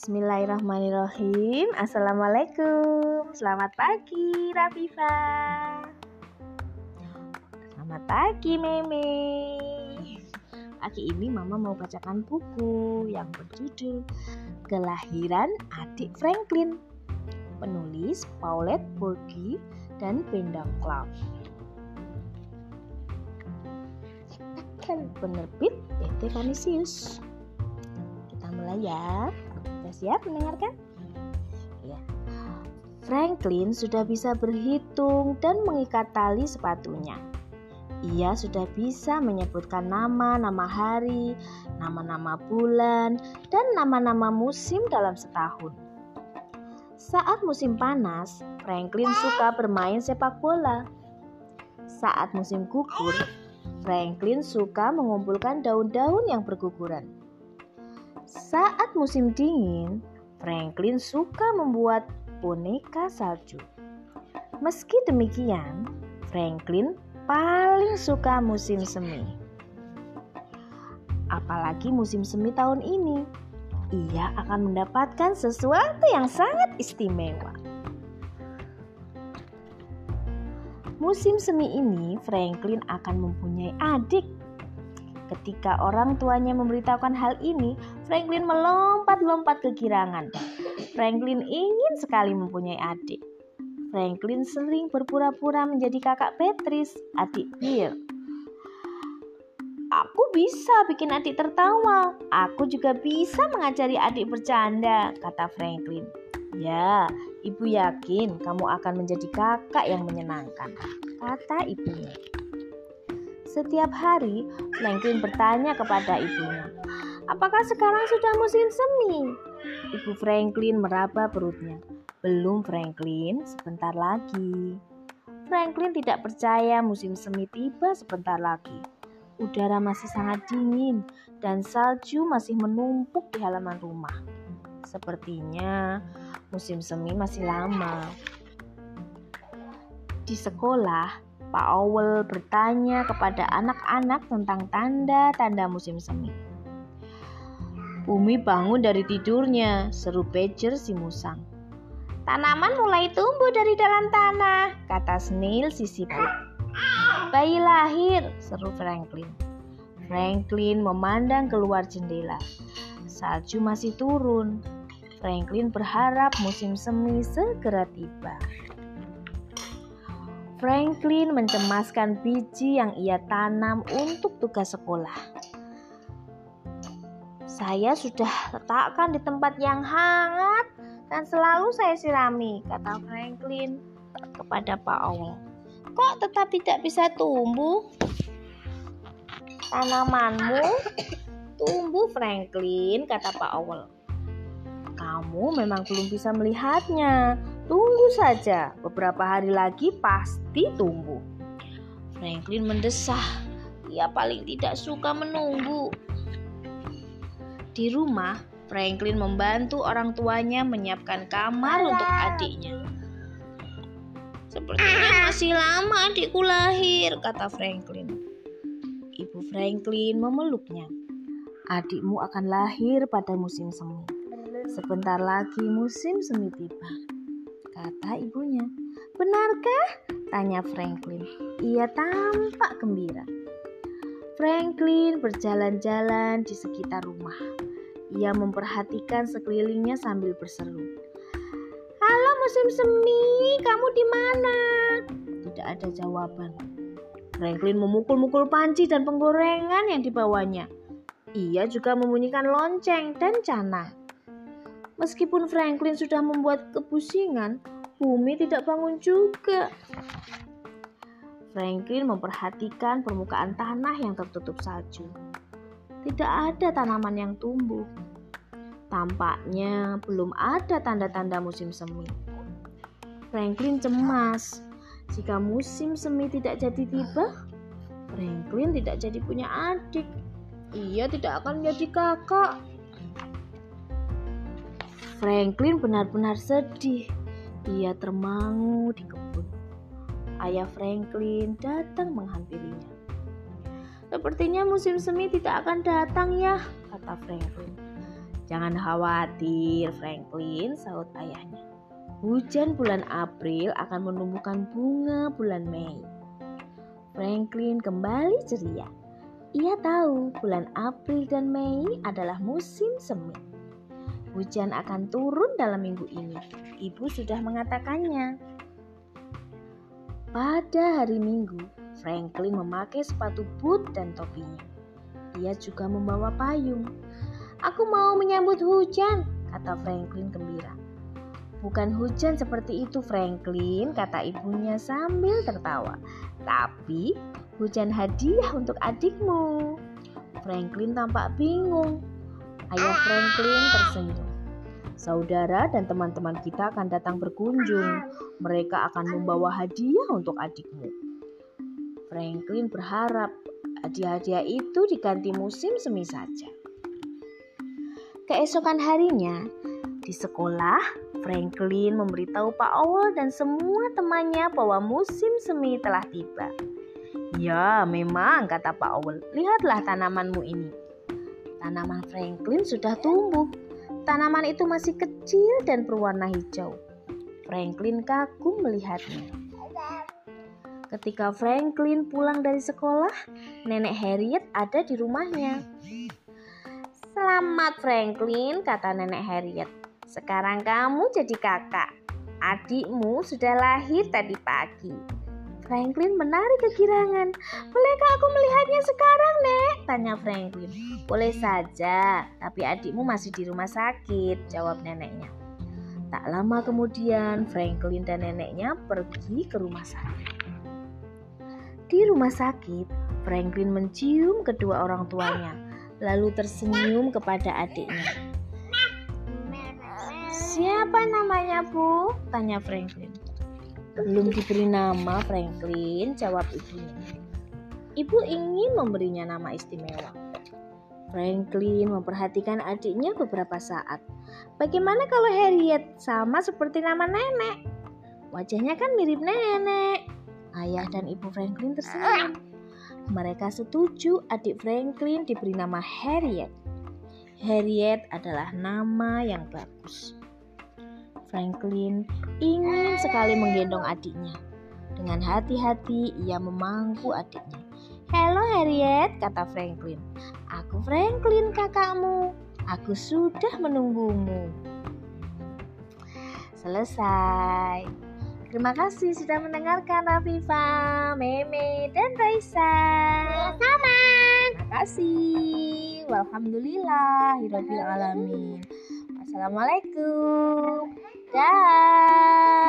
Bismillahirrahmanirrahim. Assalamualaikum. Selamat pagi, Rafifa. Selamat pagi, Meme. Pagi ini Mama mau bacakan buku yang berjudul Kelahiran Adik Franklin. Penulis Paulette Burgi dan Bendang Cloud. Penerbit PT Vanisius. Kita mulai ya. Sudah siap mendengarkan? Ya. Franklin sudah bisa berhitung dan mengikat tali sepatunya. Ia sudah bisa menyebutkan nama-nama hari, nama-nama bulan, dan nama-nama musim dalam setahun. Saat musim panas, Franklin suka bermain sepak bola. Saat musim gugur, Franklin suka mengumpulkan daun-daun yang berguguran. Saat musim dingin, Franklin suka membuat boneka salju. Meski demikian, Franklin paling suka musim semi. Apalagi musim semi tahun ini, ia akan mendapatkan sesuatu yang sangat istimewa. Musim semi ini, Franklin akan mempunyai adik. Ketika orang tuanya memberitahukan hal ini, Franklin melompat-lompat ke girangan. Franklin ingin sekali mempunyai adik. Franklin sering berpura-pura menjadi kakak Patrice, adik Bill. Aku bisa bikin adik tertawa. Aku juga bisa mengajari adik bercanda, kata Franklin. Ya, ibu yakin kamu akan menjadi kakak yang menyenangkan, kata ibunya. Setiap hari, Franklin bertanya kepada ibunya, apakah sekarang sudah musim semi? Ibu Franklin meraba perutnya. Belum Franklin, sebentar lagi. Franklin tidak percaya musim semi tiba sebentar lagi. Udara masih sangat dingin dan salju masih menumpuk di halaman rumah. Sepertinya musim semi masih lama. Di sekolah, Pak Owl bertanya kepada anak-anak tentang tanda-tanda musim semi. Bumi bangun dari tidurnya, seru Badger si musang. Tanaman mulai tumbuh dari dalam tanah, kata Snail si siput. Bayi lahir, seru Franklin. Franklin memandang keluar jendela. Salju masih turun. Franklin berharap musim semi segera tiba. Franklin mencemaskan biji yang ia tanam untuk tugas sekolah. Saya sudah letakkan di tempat yang hangat dan selalu saya sirami, kata Franklin kepada Pak Owl. Kok tetap tidak bisa tumbuh? Tanamanmu tumbuh Franklin, kata Pak Owl. Kamu memang belum bisa melihatnya. Tunggu saja, beberapa hari lagi pasti tumbuh. Franklin mendesah. Ia paling tidak suka menunggu. Di rumah, Franklin membantu orang tuanya menyiapkan kamar untuk adiknya. Sepertinya masih lama adikku lahir, kata Franklin. Ibu Franklin memeluknya. Adikmu akan lahir pada musim semi. Sebentar lagi musim semi tiba, kata ibunya. Benarkah? Tanya Franklin. Ia tampak gembira. Franklin berjalan-jalan di sekitar rumah. Ia memperhatikan sekelilingnya sambil berseru. Halo musim semi, kamu di mana? Tidak ada jawaban. Franklin memukul-mukul panci dan penggorengan yang dibawanya. Ia juga membunyikan lonceng dan canang. Meskipun Franklin sudah membuat kepusingan, bumi tidak bangun juga. Franklin memperhatikan permukaan tanah yang tertutup salju. Tidak ada tanaman yang tumbuh. Tampaknya belum ada tanda-tanda musim semi. Franklin cemas. Jika musim semi tidak jadi tiba, Franklin tidak jadi punya adik. Ia tidak akan menjadi kakak. Franklin benar-benar sedih. Ia termangu di kebun. Ayah Franklin datang menghampirinya. Sepertinya musim semi tidak akan datang ya, kata Franklin. Jangan khawatir, Franklin, sahut ayahnya. Hujan bulan April akan menumbuhkan bunga bulan Mei. Franklin kembali ceria. Ia tahu bulan April dan Mei adalah musim semi. Hujan akan turun dalam minggu ini. Ibu sudah mengatakannya. Pada hari Minggu, Franklin memakai sepatu boot dan topinya. Ia juga membawa payung. Aku mau menyambut hujan, kata Franklin gembira. Bukan hujan seperti itu, Franklin, kata ibunya sambil tertawa. Tapi hujan hadiah untuk adikmu. Franklin tampak bingung. Ayah Franklin tersenyum. Saudara dan teman-teman kita akan datang berkunjung. Mereka akan membawa hadiah untuk adikmu. Franklin berharap hadiah-hadiah itu diganti musim semi saja. Keesokan harinya, di sekolah, Franklin memberitahu Pak Owl dan semua temannya bahwa musim semi telah tiba. Ya, memang, kata Pak Owl. Lihatlah tanamanmu ini. Tanaman Franklin sudah tumbuh. Tanaman itu masih kecil dan berwarna hijau. Franklin kagum melihatnya. Ketika Franklin pulang dari sekolah, nenek Harriet ada di rumahnya. Selamat Franklin, kata nenek Harriet. Sekarang kamu jadi kakak. Adikmu sudah lahir tadi pagi. Franklin menarik kegirangan. Bolehkah aku melihatnya sekarang, Nek? Tanya Franklin. Boleh saja, tapi adikmu masih di rumah sakit, jawab neneknya. Tak lama kemudian, Franklin dan neneknya pergi ke rumah sakit. Di rumah sakit, Franklin mencium kedua orang tuanya, lalu tersenyum kepada adiknya. Siapa namanya, Bu? Tanya Franklin. Belum diberi nama Franklin, jawab ibunya. Ibu ingin memberinya nama istimewa. Franklin memperhatikan adiknya beberapa saat. Bagaimana kalau Harriet sama seperti nama nenek? Wajahnya kan mirip nenek. Ayah dan ibu Franklin tersenyum. Mereka setuju adik Franklin diberi nama Harriet. Harriet adalah nama yang bagus. Franklin ingin sekali menggendong adiknya. Dengan hati-hati ia memangku adiknya. Halo Harriet, kata Franklin. Aku Franklin kakakmu. Aku sudah menunggumu. Selesai. Terima kasih sudah mendengarkan Rafifa, Meme, dan Raisa. Sama. Terima kasih. Walhamdulillah. Alamin. Assalamualaikum. Bye.